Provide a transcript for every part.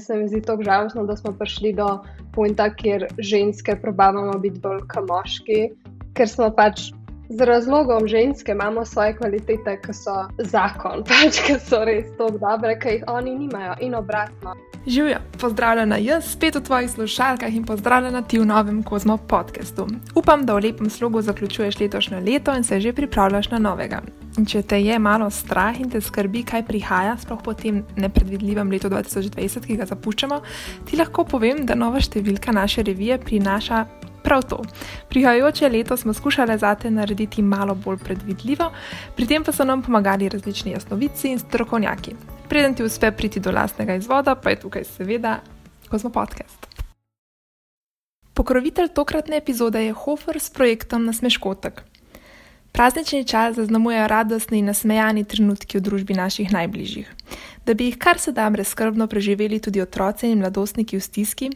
Se mi zdi tako žalostno, da smo prišli do punta, kjer ženske probavamo biti bolj kot moški, ker smo pač z razlogom ženske imamo svoje kvalitete, ki so zakon, pač ki so res tako dobre, ki jih oni nimajo in obratno. Živijo, pozdravljena jaz, spet v tvojih slušalkah in pozdravljena ti v novem Kozmo podkastu. Upam, da v lepem slogu zaključuješ letošnje leto in se že pripravljaš na novega. In če te je malo strah in te skrbi, kaj prihaja, sploh po tem nepredvidljivem letu 2020, ki ga zapuščamo, ti lahko povem, da nova številka naše revije prinaša prav to. Prihajajoče leto smo skušali zate narediti malo bolj predvidljivo, pri tem pa so nam pomagali različni jasnovici in strokovnjaki. Preden ti uspe priti do lastnega izvoda, pa je tukaj seveda Kozmo Podcast. Pokrovitelj tokratne epizode je Hofer s projektom Nasmeškotek. Praznični čas zaznamujejo radostni in nasmejani trenutki v družbi naših najbližjih. Da bi jih kar se da brezkrbno preživeli tudi otroci in mladostniki v stiski,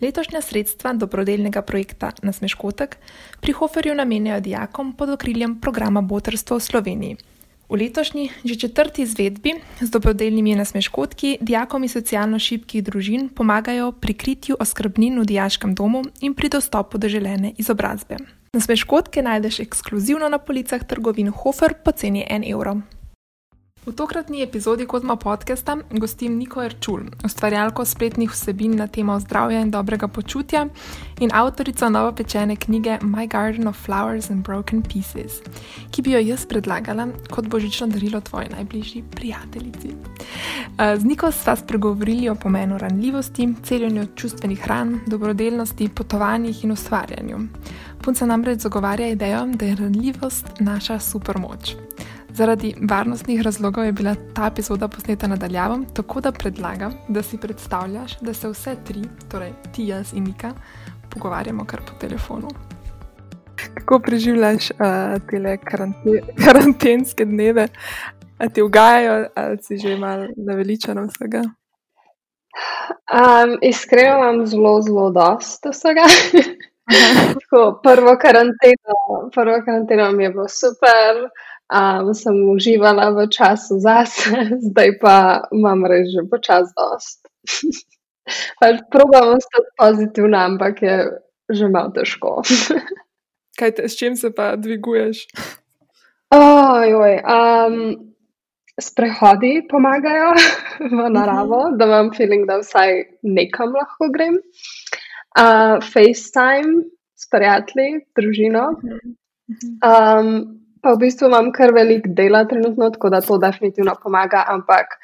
letošnja sredstva dobrodelnega projekta Nasmeškotek pri Hoferju namenjajo dijakom pod okriljem programa Botrstvo v Sloveniji. V letošnji, že četrti izvedbi z dobrodelnimi nasmeškotki dijakom iz socialno šibkih družin pomagajo pri kritju oskrbnin v dijaškem domu in pri dostopu do želene izobrazbe. Nasmeškotke najdeš ekskluzivno na policah trgovin Hofer po ceni 1 evro. V tokratni epizodi Kozma podcasta gostim Niko Erčul, ustvarjalko spletnih vsebin na temo zdravja in dobrega počutja in avtorico novopečene knjige My Garden of Flowers and Broken Pieces, ki bi jo jaz predlagala kot božično darilo tvoji najbližji prijateljici. Z Niko sva spregovorili o pomenu ranljivosti, celjenju čustvenih ran, dobrodelnosti, potovanjih in ustvarjanju. Punca namreč zagovarja idejo, da je ranljivost naša supermoč. Zaradi varnostnih razlogov je bila ta epizoda posneta nadaljavo, tako da predlagam, da si predstavljaš, da se vse tri, torej ti, jaz in Nika, pogovarjamo kar po telefonu. Kako preživljaš uh, te karante karantenske dneve? A ti ugajajo ali si že malo naveličen vsega? Um, iskreno imam zelo, zelo dosto vsega. Tako, prvo, karanteno, prvo karanteno mi je bilo super, um, sem uživala v času zase, zdaj pa imam res že počas dost. pač probamo stati pozitivna, ampak je že malo težko. Kaj te, s čim se pa dviguješ? Ojoj, um, sprehodi pomagajo v naravo, uh -huh. da imam feeling, da vsaj nekam lahko grem. Uh, FaceTime s prijatelji, družino. Um, pa v bistvu imam kar velik dela trenutno, tako da to definitivno pomaga, ampak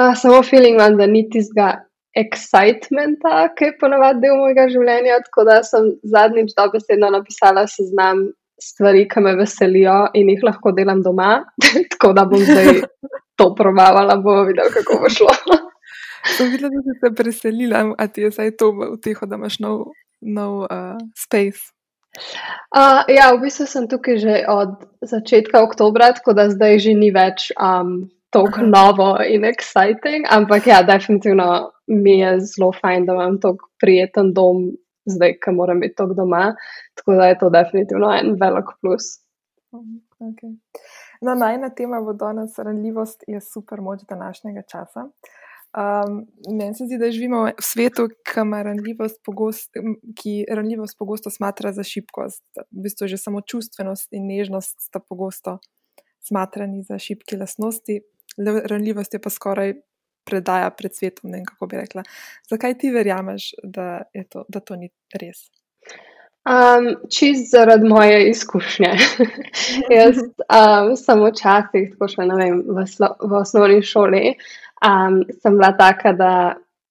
uh, samo feeling imam, da ni tistega excitementa, ki je ponovadi del mojega življenja. Tako da sem zadnjič dobesedno napisala seznam stvari, ki me veselijo in jih lahko delam doma. tako da bom zdaj to probavala, bomo videli, kako bo šlo. Sem videla, da si se preselila, a ti je zdaj to v teho, da imaš nov, nov uh, space. Uh, ja, v bistvu sem tukaj že od začetka oktobra, tako da zdaj že ni več um, tako novo in exciting, ampak ja, definitivno mi je zelo fajn, da imam tako prijeten dom, zdaj, ki moram biti tako doma. Tako da je to definitivno en velik plus. Okay. No, najna tema vodovodna ranljivost je super moč današnjega časa. Um, meni se zdi, da živimo v svetu, ranljivost pogost, ki ranljivost pogosto smatra za šibkost. V bistvu že samo čustvenost in nežnost sta pogosto smatrani za šibke lasnosti, ranljivost je pa skoraj predaja pred svetom. Ne, kako bi rekla. Zakaj ti verjameš, da, to, da to ni res? Um, čist zaradi moje izkušnje. Jaz um, sem včasih, tako še ne vem, v, v osnovni šoli um, sem bila taka, da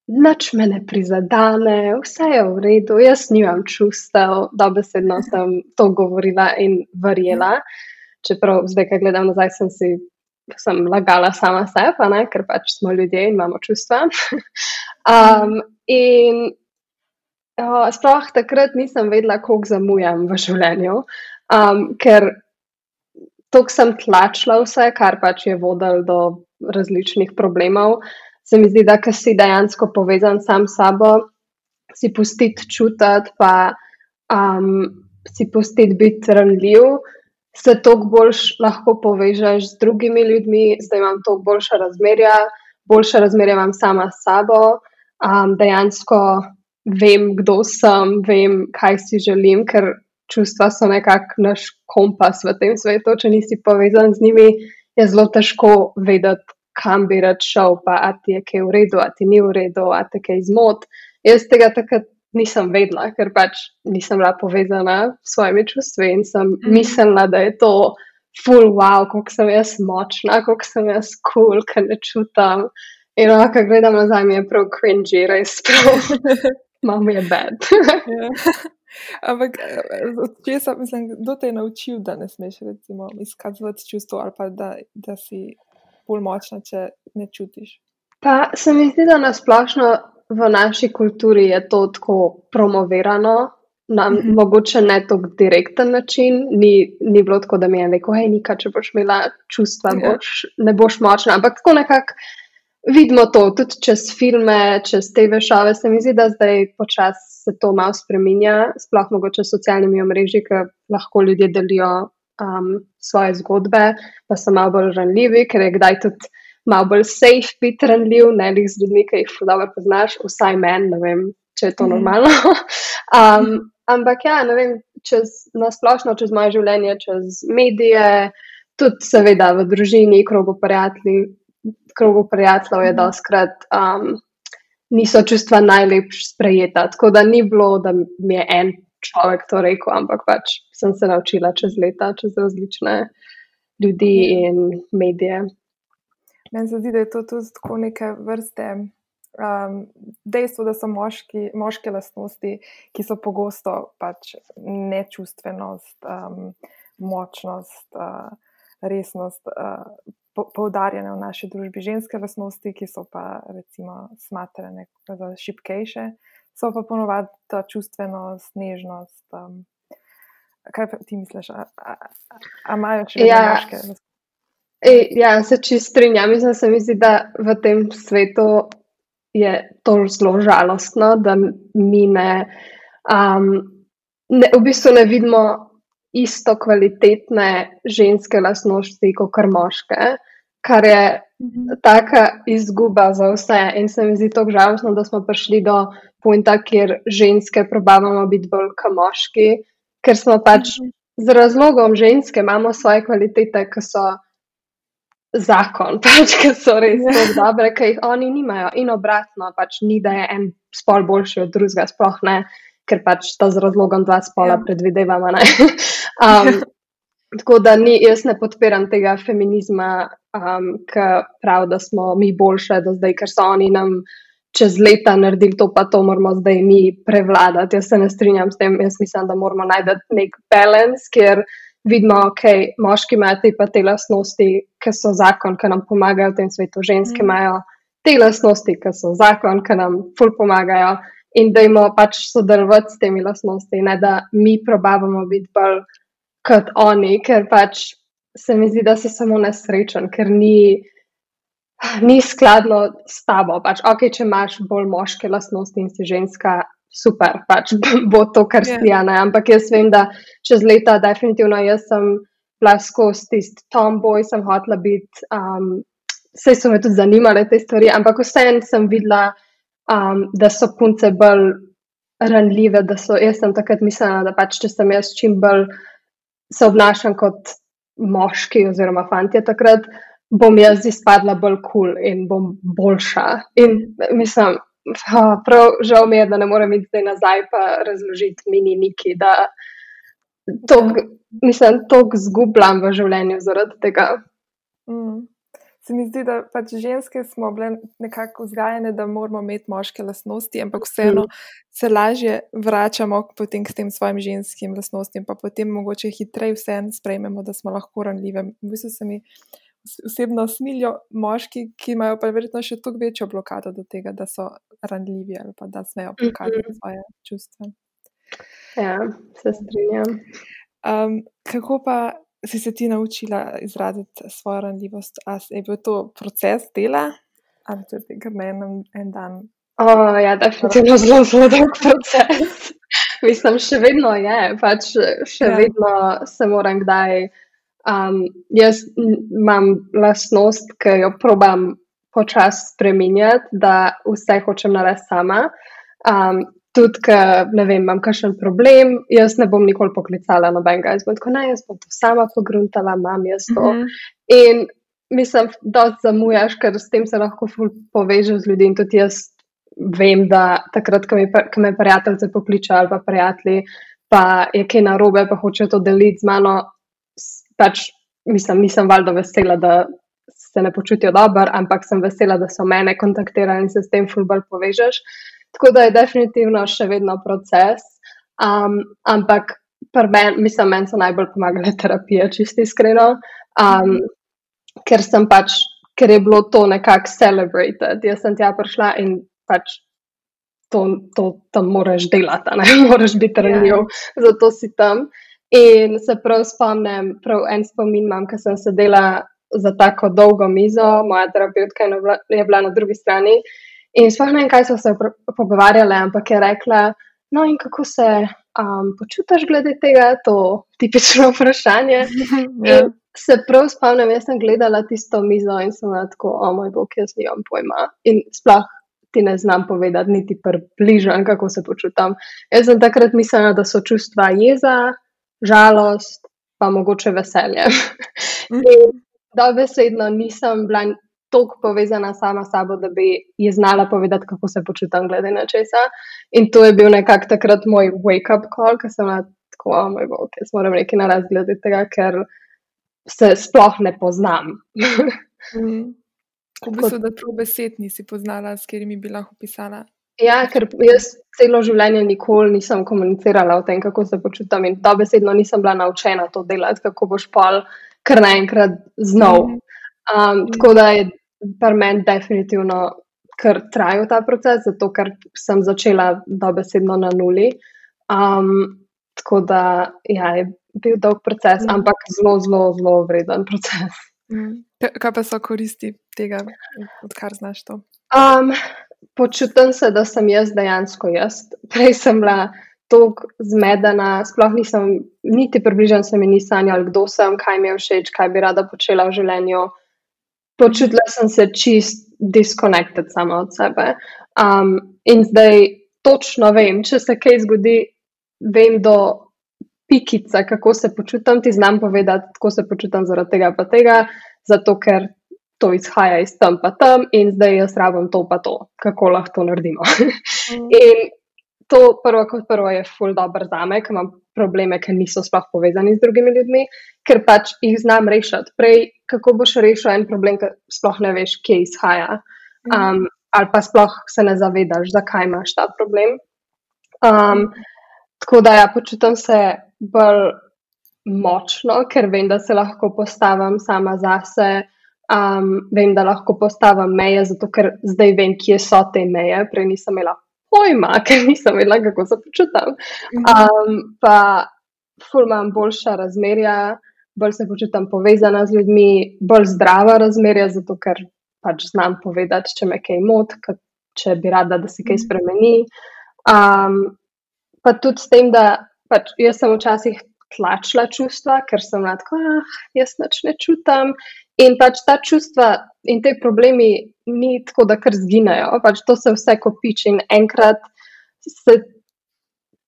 nič me ne prizadene, vse je v redu, jaz nimam čustev, da besedno sem to govorila in verjela. Čeprav zdaj, ko gledam nazaj, sem si sem lagala sama sebe, ker pač smo ljudje in imamo čustva. um, in oh, sploh takrat nisem vedela, koliko zamujam v življenju, um, ker. Tok sem tlačila vse, kar pač je vodilo do različnih problemov. Se mi zdi, da ki si dejansko povezan sam s sabo, si pustiti čutiti, pa um, si pustiti biti ranljiv, se toliko bolj lahko povežeš z drugimi ljudmi, zdaj imam toliko boljša razmerja, boljša razmerja imam sama s sabo. um, dejansko vem, kdo sem, vem, kaj si želim, ker čustva so nekako naš kompas v tem svetu. Če nisi povezan z njimi, je zelo težko vedeti, kam bi rad šel, pa a ti je kaj v redu, a ti ni v redu, a te kaj zmot. Jaz tega takrat nisem vedela, ker pač nisem bila povezana s svojimi čustvi in sem mm. mislila, da je to. Ful, wow, kako sem jaz močna, kako sem jaz kul, cool, ker ne čutim. In lahko gledam nazaj, mi je prav cringy, res prav. Mama je bed. Ampak, če sem, mislim, kdo te je naučil, da ne smeš recimo, izkazati čustvo ali pa da, da si bolj močna, če ne čutiš? Pa se mi zdi, da nasplošno v naši kulturi je to tako promovirano. Na mm -hmm. mogoče ne tako direkten način, ni, ni bilo tako, da mi je rekel, hej, nikaj, če boš imela čustva, yeah. Ja. boš, ne boš močna. Ampak tako nekako vidimo to tudi čez filme, čez te vešave. Se mi zdi, da zdaj počasi se to malo spremenja, sploh mogoče s socialnimi omrežji, ker lahko ljudje delijo um, svoje zgodbe, pa so malo bolj ranljivi, ker je kdaj tudi malo bolj safe biti ranljiv, ne le z ljudmi, ki jih dobro poznaš, vsaj meni, ne vem, če je to mm. normalno. um, ampak ja, ne vem, čez nasplošno, čez moje življenje, čez medije. Tudi, seveda, v družini, krogu prijateljev, krogu prijateljev je doskrat um, niso čustva najlepše sprejeta. Tako da ni bilo, da mi je en človek to rekel, ampak pač sem se naučila čez leta, čez različne ljudi in medije. Meni se zdi, da je to tudi tako neke vrste. Um, dejstvo, da so moški, moške lastnosti, ki so pogosto pač nečustvenost, um, močnost, uh, resnost, uh, poudarjene v naši družbi, ženske lastnosti, ki so pa recimo smatrane za šipkejše, so pa ponovadi ta čustvenost, nežnost. Um, kaj pa ti misliš, ali imajo še ja. moške? E, ja, se čisto strinjam. Mislim, se mi zdi, da v tem svetu je to zelo žalostno, da mi ne, um, ne v bistvu ne vidimo isto kvalitetne ženske lastnosti kot moške kar je mhm. taka izguba za vse. In se mi zdi to žalostno, da smo prišli do punta, kjer ženske probavamo biti bolj kot moški, ker smo pač mhm. z razlogom ženske, imamo svoje kvalitete, ki so. Zakon, pač, ki so res ja. dobre, ki jih oni nimajo, in obratno, pač ni, da je en spol boljši od drugega, sploh ne, ker pač to z razlogom dva spola ja. predvidevamo. Um, Tako da ni, jaz ne podpiram tega feminizma, um, ki pravi, da smo mi boljše do zdaj, ker so oni nam čez leta naredili to, pa to moramo zdaj mi prevladati. Jaz se ne strinjam s tem, jaz mislim, da moramo najti nek balans, kjer vidimo, da okay, moški imajo pa te lastnosti, ki so zakon, ki nam pomagajo v tem svetu, ženske mm. imajo te lastnosti, ki so zakon, ki nam ful pomagajo. In da imamo pač sodelovati s temi lastnostmi, ne da mi probavamo biti bolj kot oni, ker pač se mi zdi, da si samo nesrečen, ker ni, ni skladno s tabo. Pač, ok, če imaš bolj moške lastnosti in si ženska, super, pač bo to, kar si yeah. Ja. Ampak jaz vem, da čez leta, definitivno, jaz sem plasko s tisti tomboy, sem hotela biti. Um, Vse so me tudi zanimale te stvari, ampak vseeno sem videla, um, da so punce bolj ranljive. So, jaz sem takrat mislila, da pač, če sem jaz čim bolj se obnašam kot moški oziroma fanti takrat, bom jaz izpadla bolj kul cool in bom boljša. In mislim, prav žal mi je, da ne morem iti zdaj nazaj pa razložiti mini neki, da to, mislim, to zgubljam v življenju zaradi tega. Mm se mi zdi, da pač ženske smo bile nekako vzgajene, da moramo imeti moške lastnosti, ampak vseeno mm. se lažje vračamo potem k tem svojim ženskim lastnostim, pa potem mogoče hitreje vse sprejmemo, da smo lahko ranljive. V bistvu se mi osebno smilijo moški, ki imajo pa verjetno še toliko večjo blokado do tega, da so ranljivi ali pa da smejo pokazati mm -hmm. svoje čustva. Ja, se strinjam. Um, kako pa si se ti naučila izraziti svojo ranljivost? Ali je bil to proces dela ali če ti ga menim en dan? Oh, ja, definitivno zelo, zelo dolg proces. Mislim, še vedno je, pač še ja. vedno se moram kdaj. Um, jaz imam lastnost, ki jo probam počasi spremenjati, da vse hočem narediti sama. Um, tudi, ker ne vem, imam kakšen problem, jaz ne bom nikoli poklicala nobenega, jaz bom tako, ne, jaz bom to sama pogruntala, imam jaz to. Mm -hmm. In mislim, da zamujaš, ker s tem se lahko povežeš z ljudmi. In tudi jaz vem, da takrat, ko me, me prijateljice pokličejo ali pa prijatelji, pa je kaj narobe, pa hočejo to deliti z mano, pač mislim, nisem valjda vesela, da se ne počutijo dobro, ampak sem vesela, da so mene kontaktirali in se s tem fulbol povežeš. Tako da je definitivno še vedno proces. Um, ampak, men, mislim, meni so najbolj pomagale terapije, čisto iskreno. Um, ker sem pač, ker je bilo to nekako celebrated. Jaz sem tja prišla in pač to, to tam moraš delati, ne moraš biti ranjiv, yeah. zato si tam. In se prav spomnim, prav en spomin imam, ker sem sedela za tako dolgo mizo, moja terapeutka je bila na drugi strani. In sploh ne vem, kaj so se pogovarjali, ampak je rekla, no in kako se um, počutiš glede tega, to tipično vprašanje. ja. Se prav spomnim, jaz sem gledala tisto mizo in sem tako, o moj bog, jaz nimam pojma. In sploh ti ne znam povedati, niti približno, kako se počutam. Jaz sem takrat mislila, da so čustva jeza, žalost, pa mogoče veselje. In dobesedno nisem bila toliko povezana sama s sabo, da bi ji znala povedati, kako se počutim glede na česa. In to je bil nekako takrat moj wake-up call, ker sem tako, oh moj bog, jaz moram nekaj narediti glede tega, ker se sploh ne poznam. mm. V bistvu, da to besed nisi poznala, s katerimi bi lahko pisala. Ja, ker jaz celo življenje nikoli nisem komunicirala o tem, kako se počutim, in to besedno nisem bila naučena to delati, kako boš pol kar naenkrat znov. Mm. Um, tako da je pri meni definitivno kar trajal ta proces, zato ker sem začela dobesedno na nuli. Um, tako da ja, je bil dolg proces, mm. ampak zelo, zelo, zelo vreden proces. Mm. Kaj pa so koristi tega, odkar znaš to? Um, počutim se, da sem jaz dejansko jaz. Prej sem bila tako zmedena, sploh nisem, niti približno se mi ni sanjala, kdo sem, kaj mi je všeč, kaj bi rada počela v življenju počutila sem se čist disconnected sama od sebe. Um, in zdaj točno vem, če se kaj zgodi, vem do pikice, kako se počutim, ti znam povedati, kako se počutim zaradi tega pa tega, zato ker to izhaja iz tam pa tam in zdaj jaz rabim to pa to, kako lahko to naredimo. Mm. in to prvo kot prvo je ful dobro za me, ker imam probleme, ki niso sploh povezani z drugimi ljudmi, ker pač jih znam rešiti. Prej, kako boš rešil en problem, ki sploh ne veš, kje izhaja, mhm. um, ali pa sploh se ne zavedaš, zakaj imaš ta problem. Um, tako da ja, počutim se bolj močno, ker vem, da se lahko postavim sama zase. Um, vem, da lahko postavim meje, zato ker zdaj vem, kje so te meje, prej nisem imela pojma, ker nisem vedela, kako se počutim. Um, pa, ful imam boljša razmerja, bolj se počutim povezana z ljudmi, bolj zdrava razmerja, zato ker pač znam povedati, če me kaj moti, če bi rada, da se kaj mhm. spremeni. Um, pa tudi s tem, da pač jaz sem včasih tlačila čustva, ker sem lahko, ah, jaz noč ne čutim. In pač ta čustva in te problemi ni tako, da kar zginejo, pač to se vse kopiči in enkrat se,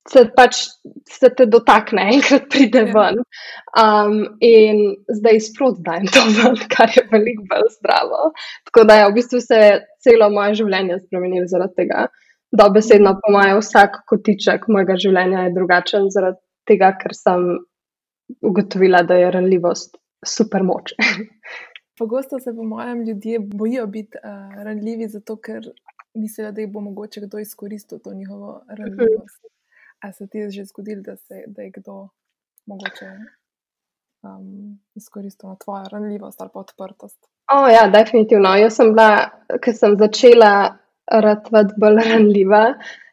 se pač se te dotakne, enkrat pride ja. ven. Um, in zdaj sproti dajem to ven, kar je veliko bolj zdravo. Tako da je v bistvu se celo moje življenje spremenilo zaradi tega. Dobesedno po mojem, vsak kotiček mojega življenja je drugačen zaradi tega, ker sem ugotovila, da je ranljivost super moč. Pogosto se po mojem ljudje bojijo biti uh, ranljivi, zato ker mislijo, da jih bo mogoče kdo izkoristil to njihovo ranljivost. A se ti je že zgodilo, da, da je kdo mogoče um, izkoristil tvojo ranljivost ali pa odprtost? O, ja, definitivno. Jaz sem bila, ker sem začela radvati bolj ranljiva,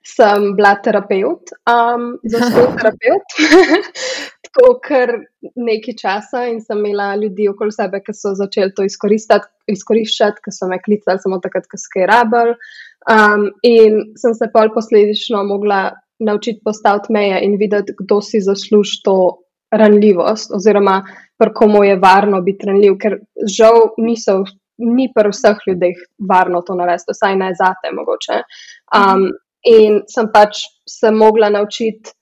sem bila terapeut, um, zelo terapeut. Tako kar nekaj časa in sem imela ljudi okoli sebe, ki so začeli to izkoriščati, ki so me klicali samo takrat, ko so kaj rabili. Um, in sem se pol posledično mogla naučiti postaviti meje in videti, kdo si zasluži to ranljivost, oziroma komu je varno biti ranljiv, ker žal niso ni pri vseh ljudeh varno to narediti, vsaj ne zate mogoče. Um, in sem pač se mogla naučiti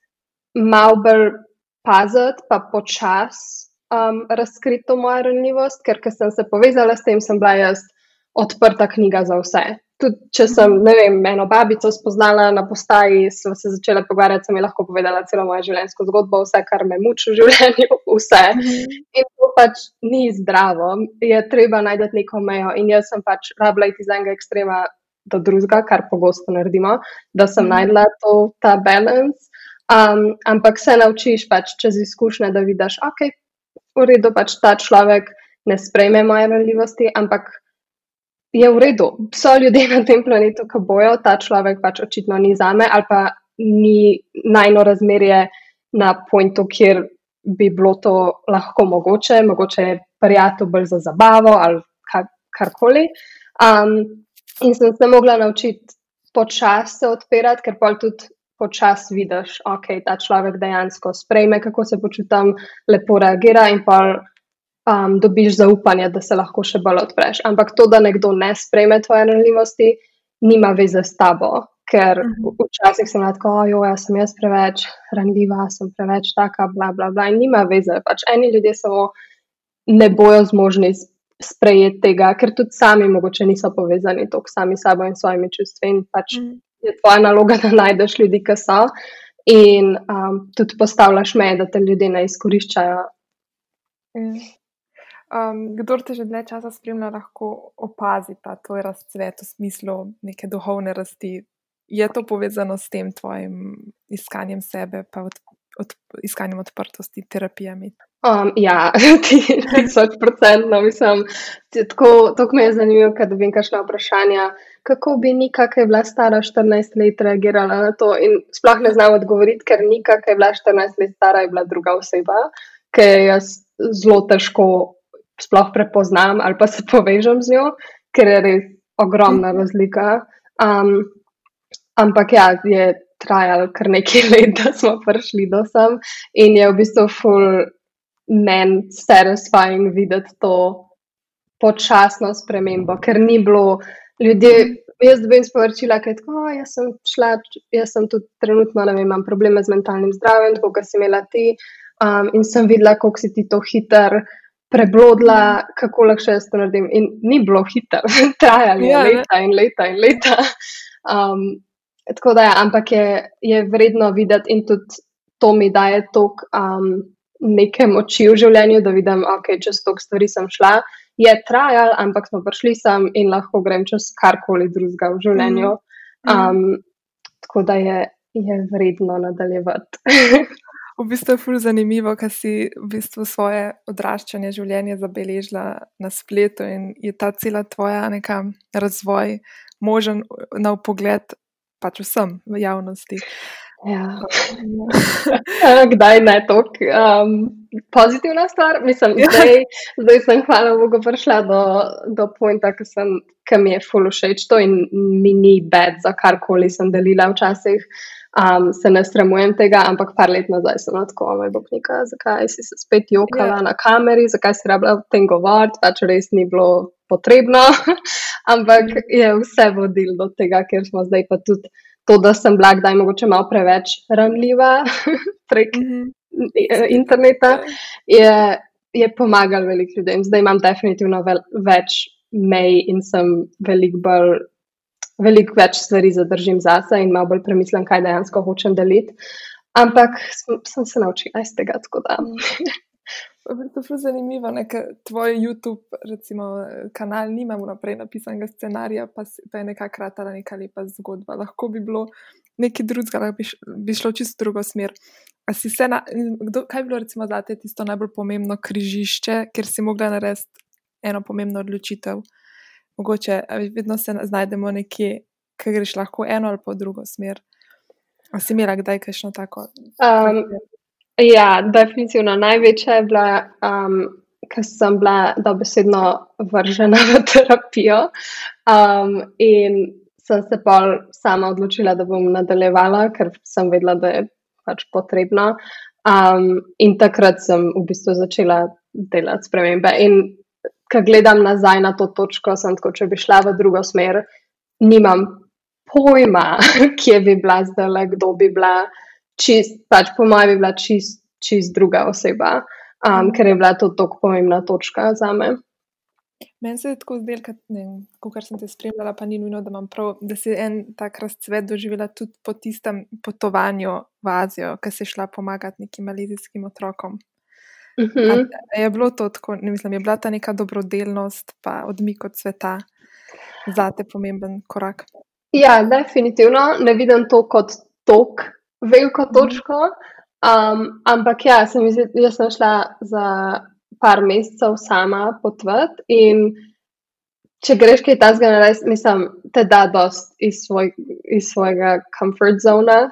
malo bolj paziti, pa počasi um, razkriti to mojo ranljivost, ker sem se povezala s tem, sem bila jaz odprta knjiga za vse. Tudi če sem, ne vem, eno babico spoznala na postaji, sem se začela pogovarjati, sem ji lahko povedala celo mojo življenjsko zgodbo, vse, kar me muči v življenju, vse. In to pač ni zdravo, je treba najti neko mejo. In jaz sem pač rabila iz enega ekstrema do drugega, kar pogosto naredimo, da sem najdla to, ta balans. Um, ampak se naučiš pač čez izkušnje, da vidiš, ok, v redu, pač ta človek ne sprejme moje ranljivosti, ampak je v redu. So ljudje na tem planetu, ki bojo, ta človek pač očitno ni za me, ali pa ni najno razmerje na pointu, kjer bi bilo to lahko mogoče, mogoče je prijatelj bolj za zabavo ali karkoli. Um, in sem se mogla naučiti počasi odpirati, ker pa tudi počasi vidiš, da okay, ta človek dejansko sprejme, kako se počutam, lepo reagira in pa um, dobiš zaupanje, da se lahko še bolj odpreš. Ampak to, da nekdo ne sprejme tvoje ranljivosti, nima veze s tabo. Ker mhm. včasih sem lahko, jo, jaz sem jaz preveč ranljiva, sem preveč taka, bla, bla, bla. In nima veze. Pač eni ljudje samo ne bojo zmožni sprejeti tega, ker tudi sami mogoče niso povezani tako sami s sabo in svojimi čustvi. In pač mm. Je tvoja naloga, da najdeš ljudi, ki so. In um, tudi postavljaš meje, da te ljudje ne izkoriščajo. Mm. Um, kdor te že dlje časa spremlja, lahko opazi ta tvoj razcvet v smislu neke duhovne rasti. Je to povezano s tem tvojim iskanjem sebe, pa od, od, iskanjem odprtosti, terapijami? Um, ja, ti tisoč procentno, mislim, tako, tako me je zanimivo, kad dobim kakšna vprašanja, kako bi Nika, ki je bila stara 14 let, reagirala na to? In sploh ne znam odgovoriti, ker Nika, ki je bila 14 let stara, je bila druga oseba, ki je jaz zelo težko sploh prepoznam ali pa se povežem z njo, ker je res ogromna razlika. Um, ampak ja, je trajalo kar nekaj let, da smo prišli do sem in je v bistvu full men satisfying videti to počasno spremembo, ker ni bilo ljudi. Jaz dobim sporočila, da oh, sem šla, jaz sem tudi trenutno, ne vem, imam probleme z mentalnim zdravjem, tako kot si imela ti. Um, in sem videla, kako si ti to hiter preblodila, kako lahko jaz to naredim. In ni bilo hitro, trajalo je ja, leta in leta in leta. Um, tako da, ja, ampak je, je vredno videti in tudi to mi daje toliko um, neke moči v življenju, da vidim, da okay, čez toliko stvari sem šla. Je trajal, ampak smo prišli sem in lahko grem čez karkoli drugega v življenju. Um, tako da je, je vredno nadaljevati. v bistvu je ful zanimivo, ker si v bistvu svoje odraščanje, življenje zabeležila na spletu in je ta cela tvoja neka razvoj možen na pogled pač vsem v javnosti. Ja. Kdaj ne tako um, pozitivna stvar? Mislim, ja. zdaj, zdaj sem, hvala Bogu, prišla do, do pointa, ki, sem, ki mi je ful všeč to in mi ni bed za karkoli sem delila včasih um, se ne sramujem tega, ampak par let nazaj sem tako, moj bog, nika, zakaj si se spet jokala yeah. Ja. na kameri, zakaj si rabila o tem govoriti, pač res ni bilo potrebno, ampak je vse vodil do tega, ker smo zdaj pa tudi to, da sem bila kdaj mogoče malo preveč ranljiva prek mm -hmm. interneta, je, je pomagal velik ljudem. Zdaj imam definitivno vel, več mej in sem veliko bolj veliko več stvari zadržim zase in malo bolj premislim, kaj dejansko hočem deliti. Ampak sem, sem se naučila iz tega, tako da. To je zanimivo, ker tvoj YouTube recimo, kanal nima vnaprej napisanega scenarija, pa, pa je neka kratka, neka lepa zgodba. Lahko bi bilo nekaj drugega, bi, bi šlo čisto drugo smer. Na, kdo, kaj je bilo recimo za te tisto najbolj pomembno križišče, ker si mogla narediti eno pomembno odločitev? mogoče vedno se znajdemo nekje, ki greš lahko eno ali pa drugo smer. A si imela kdaj kakšno tako? Um, ja, definitivno največja je bila, um, ker sem bila dobesedno vržena v terapijo. Um, in sem se pa sama odločila, da bom nadaljevala, ker sem vedela, da je pač potrebno. Um, in takrat sem v bistvu začela delati spremembe. In ko gledam nazaj na to točko, sem tako, če bi šla v drugo smer, nimam pojma, kje bi bila zdaj, kdo bi bila. Čist, pač po mojem, bi bila čist, čist druga oseba, um, ker je bila to tako pomembna točka za me. Meni se je tako zdelo, kot sem te spremljala, pa ni nujno, da imam prav, da si en tak razcvet doživela tudi po tistem potovanju v Azijo, ki si šla pomagati nekim malezijskim otrokom. Uh mhm. -huh. Je bilo to tako, ne mislim, je bila ta neka dobrodelnost, pa odmik od sveta, za te pomemben korak? Ja, definitivno ne vidim to kot tok, veliko mhm. točko. Um, ampak ja, sem, jaz sem šla za par mesecev sama potvati. In če greš kaj tasga narediti, mislim, te da dost iz, svoj, iz svojega comfort zona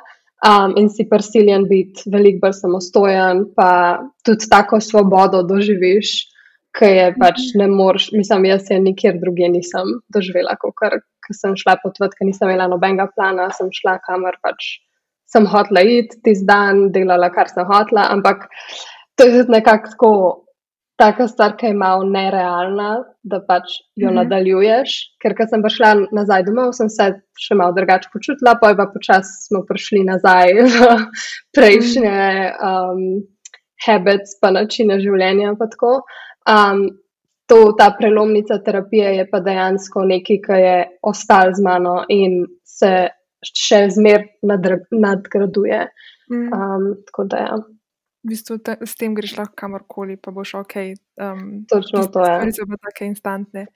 um, in si prisiljen biti veliko bolj samostojen, pa tudi tako svobodo doživiš, ki je pač mhm. ne moreš. Mislim, jaz se nikjer drugje nisem doživela, kot kar sem šla potvati, ker nisem imela nobenega plana, sem šla kamor pač. Sem hotela iti tisti dan, delala, kar sem hotela, ampak to je nekako tako taka stvar, ki je malo nerealna, da pač jo mm -hmm. nadaljuješ. Ker, ko sem prišla nazaj domov, sem se še malo drugače počutila, pa je pa počasi smo prišli nazaj v prejšnje um, habits, pa načine življenja. Pa um, to, ta prelomnica terapije je pa dejansko nekaj, kar je ostal z mano in se še zmeraj nadgraduje. Mm. Um, tako da. Ja v bistvu te, s tem greš lahko kamorkoli, pa boš ok. Um, Točno to je. Stvari so pa take instantne.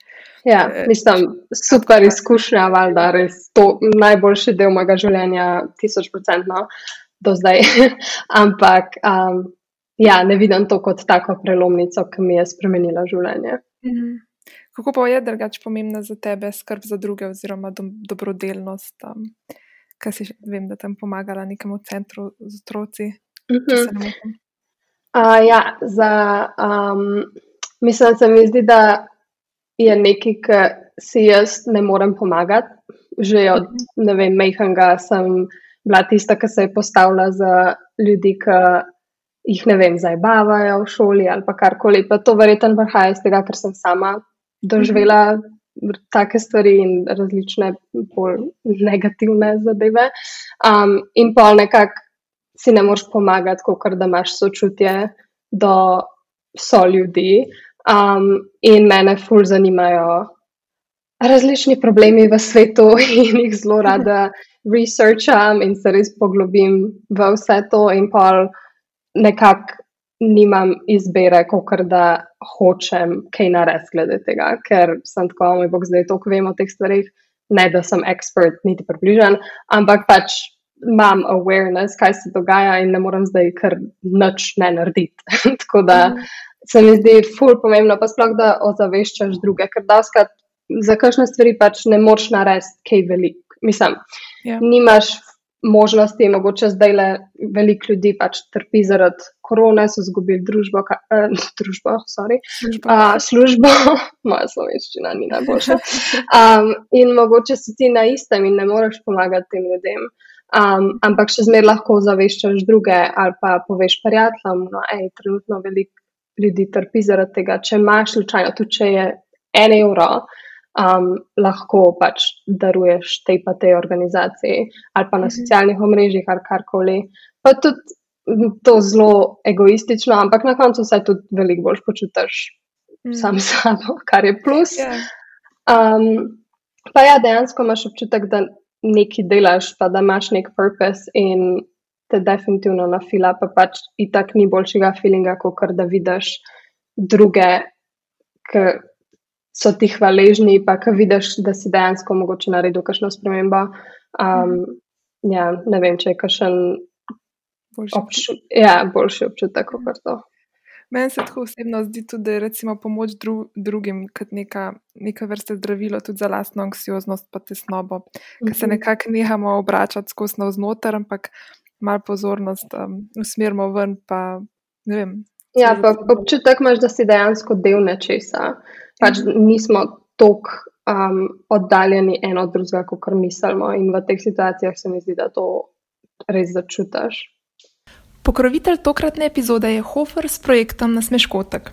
Ja, e, mislim, super izkušnja, valjda, res to najboljši del mojega življenja, tisoč procentno do zdaj. Ampak um, ja, ne vidim to kot tako prelomnico, ki mi je spremenila življenje. Mhm. Kako pa je drugače pomembna za tebe skrb za druge, oziroma do, dobrodelnost, um, kaj si vem, da tam pomagala nekemu centru z otroci? Uh, ja, za, um, mislim, da se mi zdi, da je nekaj, ki si jaz ne morem pomagati. Že od mhm. mehanga sem bila tista, ki se je postavila za ljudi, ki jih ne vem, zabavajo v šoli ali pa karkoli. Pa to verjetno prihaja iz tega, ker sem sama doživela mhm. take stvari in različne bolj negativne zadeve. Um, in pa nekako si ne moreš pomagati, kot da imaš sočutje do so ljudi. Um, in mene ful zanimajo različni problemi v svetu, in jih zelo rada researcham in se res poglobim v vse to, in pa nekako nimam izbire, kot da hočem kaj narediti glede tega, ker sem tako, moj bog, zdaj toliko vem o teh stvarih. Ne, da sem ekspert, niti približen, ampak pač imam awareness, kaj se dogaja, in ne morem zdaj kar noč ne narediti. Tako da mm. se mi zdi ful pomembno, pa sploh da ozaveščaš druge, ker daskrat za kakšne stvari pač ne moreš narediti kaj velik. Mislim, yeah. Ja. nimaš možnosti, mogoče zdaj le veliko ljudi pač trpi zaradi korone, so izgubili družbo, ka, eh, družbo, sorry, službo, uh, službo. moja slovenščina ni najboljša. Um, in mogoče si ti na istem in ne moreš pomagati tem ljudem. Um, ampak še zmeraj lahko zaveščaš druge ali pa poveš prijateljem, da no, je trenutno veliko ljudi trpi zaradi tega. Če imaš slučajno, tudi če je en evro, um, lahko pač daruješ tej pa tej organizaciji ali pa na mhm. socialnih omrežjih ali karkoli. Pa tudi to zelo egoistično, ampak na koncu se tudi veliko bolj počutiš mm. sam s sabo, kar je plus. Yeah. Ja. Um, pa ja, dejansko imaš občutek, da nekaj delaš, pa da imaš nek purpose in te definitivno na fila, pa pač itak ni boljšega feelinga, kot da vidiš druge, ki so ti hvaležni, pa ki vidiš, da si dejansko mogoče naredil kakšno spremembo. Um, mm. Ja, ne vem, če je kakšen boljši, obču ja, boljši občutek kot to. Meni se tako osebno zdi tudi, da je recimo pomoč dru drugim kot neka, neka vrsta zdravila tudi za lastno anksioznost pa tesnobo, mm -hmm. ker se mhm. nekako nehamo obračati skozi navznoter, ampak malo pozornost um, usmerimo ven. Pa, ja, pa občutek imaš, da si dejansko del nečesa. Pač nismo tako um, oddaljeni eno od drugega, kot mislimo. In v teh situacijah se mi zdi, da to res začutiš. Pokrovitelj tokratne epizode je Hofer s projektom Nasmeškotek.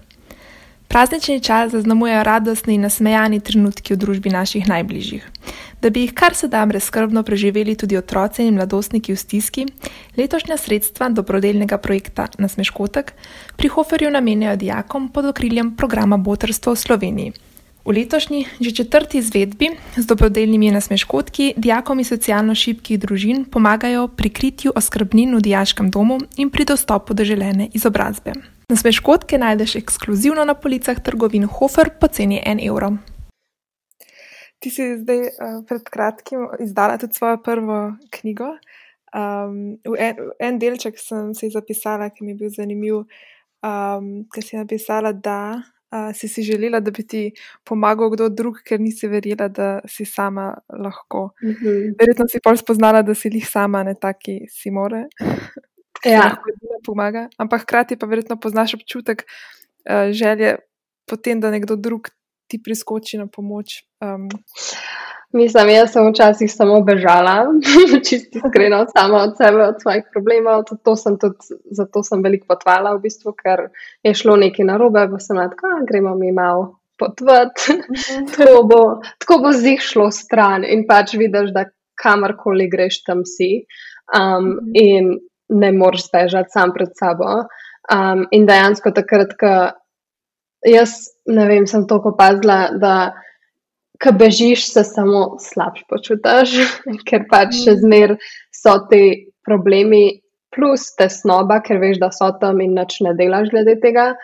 Praznični čas zaznamujejo radostni in nasmejani trenutki v družbi naših najbližjih. Da bi jih kar se da brezkrbno preživeli tudi otroci in mladostniki v stiski, letošnja sredstva dobrodelnega projekta Nasmeškotek pri Hoferju namenjajo dijakom pod okriljem programa Botrstvo v Sloveniji. V letošnji, že četrti izvedbi z dobrodelnimi nasmeškotki dijakom iz socialno šibkih družin pomagajo pri kritju oskrbnin v dijaškem domu in pri dostopu do želene izobrazbe. Nasmeškotke najdeš ekskluzivno na policah trgovin Hofer po ceni 1 evro. Ti si zdaj uh, pred kratkim izdala tudi svojo prvo knjigo. Um, v en, v en delček sem si zapisala, ki mi je bil zanimiv, um, ker si napisala, da uh, si si želela, da bi ti pomagal kdo drug, ker nisi verjela, da si sama lahko. Mm -hmm. Verjetno si pol spoznala, da si jih sama, ne taki si more. Ja. Pomaga, ampak hkrati pa verjetno poznaš občutek uh, želje, potem, da nekdo drug ti priskoči na pomoč. Um. Mislim, jaz sem včasih samo bežala, čisto iskreno, sama od sebe, od svojih problemov. To sem tudi, zato sem veliko potvala, v bistvu, ker je šlo nekaj narobe, pa sem rekla, gremo mi malo potvati. Mhm. tako, bo, tako bo zih šlo stran in pač vidiš, da kamorkoli greš, tam si. Um, in ne moreš bežati sam pred sabo. Um, in dejansko takrat, ko jaz ne vem, sem toliko opazila, da ko bežiš, se samo slabš počutiš, ker pač še mm. zmer so ti problemi, plus tesnoba, ker veš, da so tam in nič ne delaš glede tega.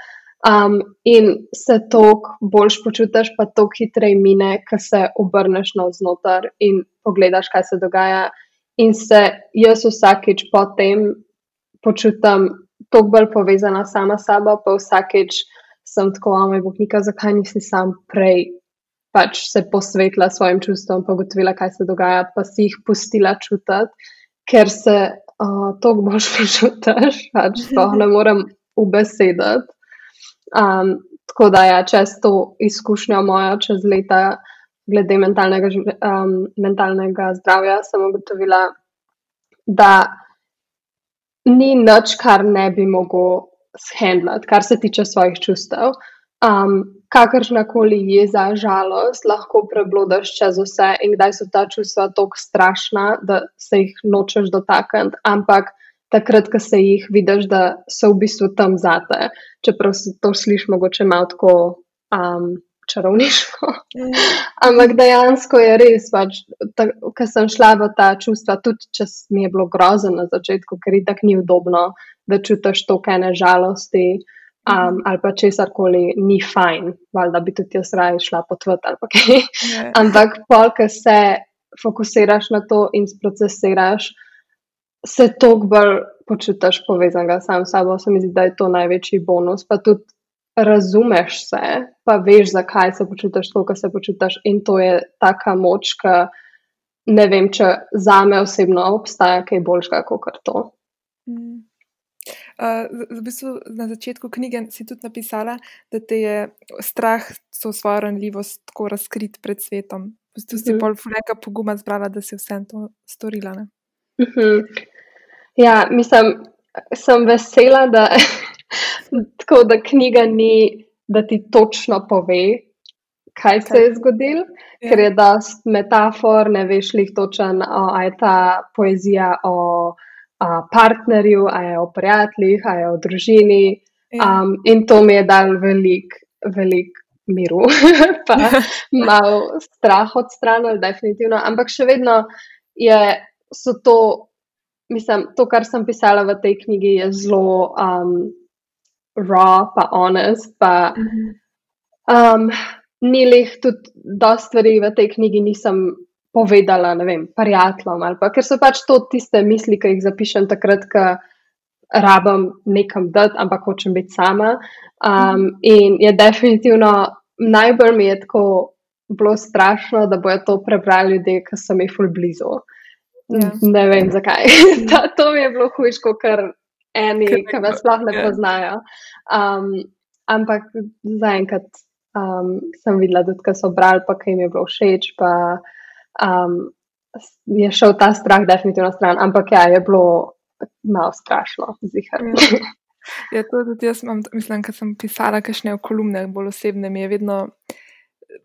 Um, in se toliko bolj počutiš, pa toliko hitreje mine, ko se obrneš na vznoter in pogledaš, kaj se dogaja. In se jaz vsakeč potem počutim toliko bolj povezana sama s sabo, pa vsakeč sem tako, a moj bog, zakaj nisi sam prej pač se posvetila svojim čustvom, pa gotovila, kaj se dogaja, pa si jih pustila čutiti, ker se uh, toliko bolj počutiš, pač to ne morem ubesediti. Um, tako da, ja, čez to izkušnjo mojo, čez leta, glede mentalnega, um, mentalnega zdravja, sem ugotovila, da ni nič, kar ne bi mogel shendlati, kar se tiče svojih čustev. Um, kakršna koli jeza, žalost, lahko preblodaš čez vse, in kdaj so ta čustva tako strašna, da se jih nočeš dotakniti, ampak takrat, ko se jih vidiš, da so v bistvu tam zate. Čeprav to sliši mogoče malo tako um, čarovniško. Mm. ampak dejansko je res, pač, ker sem šla v ta čustva, tudi če mi je bilo grozno na začetku, ker je tako ni udobno da čutiš to kene žalosti um, ali pa česar koli ni fajn, valjda bi tudi jaz raje šla potvati ali kaj. Yeah. Ampak polk se fokusiraš na to in procesiraš, se toliko bolj počutiš povezanega sam s sabo. Se mi zdi, da je to največji bonus. Pa tudi razumeš se, pa veš, zakaj se počutiš tako, kot se počutiš. In to je taka moč, ki ne vem, če za me osebno obstaja kaj boljšega kot to. Mm. Uh, v bistvu na začetku knjige si tudi napisala, da te je strah so svojo ranljivost tako razkrit pred svetom. V bistvu si uh mhm. -huh. fuleka poguma zbrala, da si vse to storila. Uh mhm. -huh. Ja, mislim, sem vesela, da, tako, da knjiga ni, da ti točno pove, kaj se je zgodilo, ja. ker je dost metafor, ne veš, lih točen, a je ta poezija o a, partnerju, a je o prijateljih, a je o družini. Um, in to mi je dal velik, velik miru, pa malo strah od strani, definitivno. Ampak še vedno je, so to, mislim, to, kar sem pisala v tej knjigi, je zelo um, raw, pa honest. Pa, um, ni leh tudi, da stvari v tej knjigi nisem povedala, ne vem, prijateljem ali pa ker so pač to tiste misli, ki jih zapišem takrat, ko rabim nekam dati, ampak hočem biti sama. Um, in je definitivno najbolj mi je tako bilo strašno, da bojo to prebrali ljudje, ki so mi ful blizu. Ja. Ne vem zakaj. Ta, to mi je bilo hujško, ker eni, ki me sploh ne ja. poznajo. Um, ampak zaenkrat um, sem videla, da so brali, pa kaj jim je bilo všeč. Pa, um, je šel ta strah definitivno stran, ampak ja, je bilo malo strašno, zihar. Mm. Ja, to tudi jaz imam, mislim, ker sem pisala kakšne kolumne, bolj osebne, mi je vedno.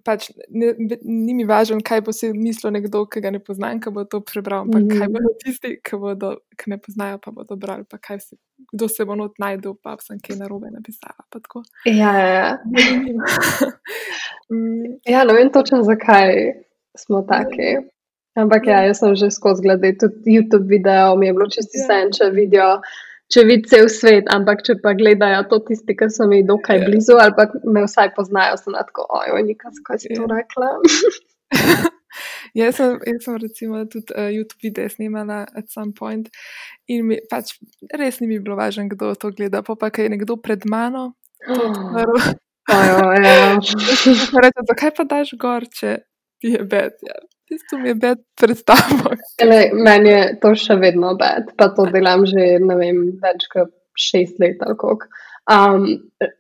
Pač, ne, ni mi važno, kaj bo si mislil nekdo, ki ga ne poznam, ki bo to prebral. Mm -hmm. Kaj bodo tisti, ki, bodo, ki me poznajo, pa bodo brali. Si, kdo se bo not najdel, pa sem kaj narobe napisala. Ja, ja, ja. ja, ne vem točno, zakaj smo taki. Ampak ja, jaz sem že skozi gledal tudi YouTube video, mi je bilo čisto vse, ja. če vidijo če vidi cel svet, ampak če pa gledajo to tisti, ki so mi dokaj yeah. Ja. blizu ali pa me vsaj poznajo, so na tako, ojoj, nikaj, kaj si yeah. to ja. rekla. jaz, sem, jaz sem recimo tudi uh, YouTube video snimala at some point in mi pač res ni mi bilo važno, kdo to gleda, pa pa kaj je nekdo pred mano. Oh. Ja. Reče, zakaj pa daš gor, če ti je bed? Ja. Tisto mi je bed predstavo. Meni je to še vedno bed, pa to delam že vem, več kot šest let. Um,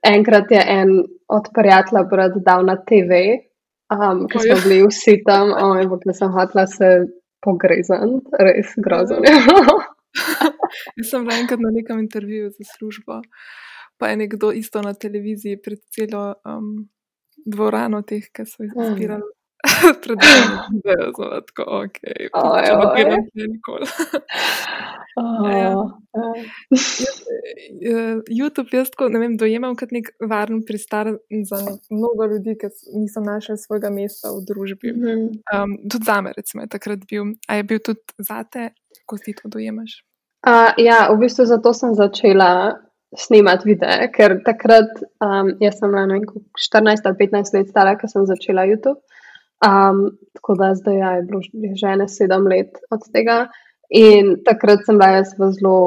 enkrat je en od prijateljev dal na TV, um, ki smo bili vsi tam, oh, sem hotela se pogrezati, res grozno. Jaz sem bila enkrat na nekem intervjuju za službo, pa je nekdo isto na televiziji pred celo um, dvorano teh, ki so jih zbirali. Mm. Predvsem, da je zelo tako, ok, če ne grem nikoli. YouTube jaz tako, ne vem, dojemam kot nek varen pristar za mnogo ljudi, ki niso našli svojega mesta v družbi. Um, tudi za me, recimo, je takrat bil. A je bil tudi zate, ko si to dojemaš? Uh, ja, v bistvu zato sem začela snemati videe, ker takrat, um, jaz sem bila 14 ali 15 let stara, ko sem začela YouTube. Um, tako da zdaj ja, je bilo že ene sedem let od tega. In takrat sem bila jaz v zelo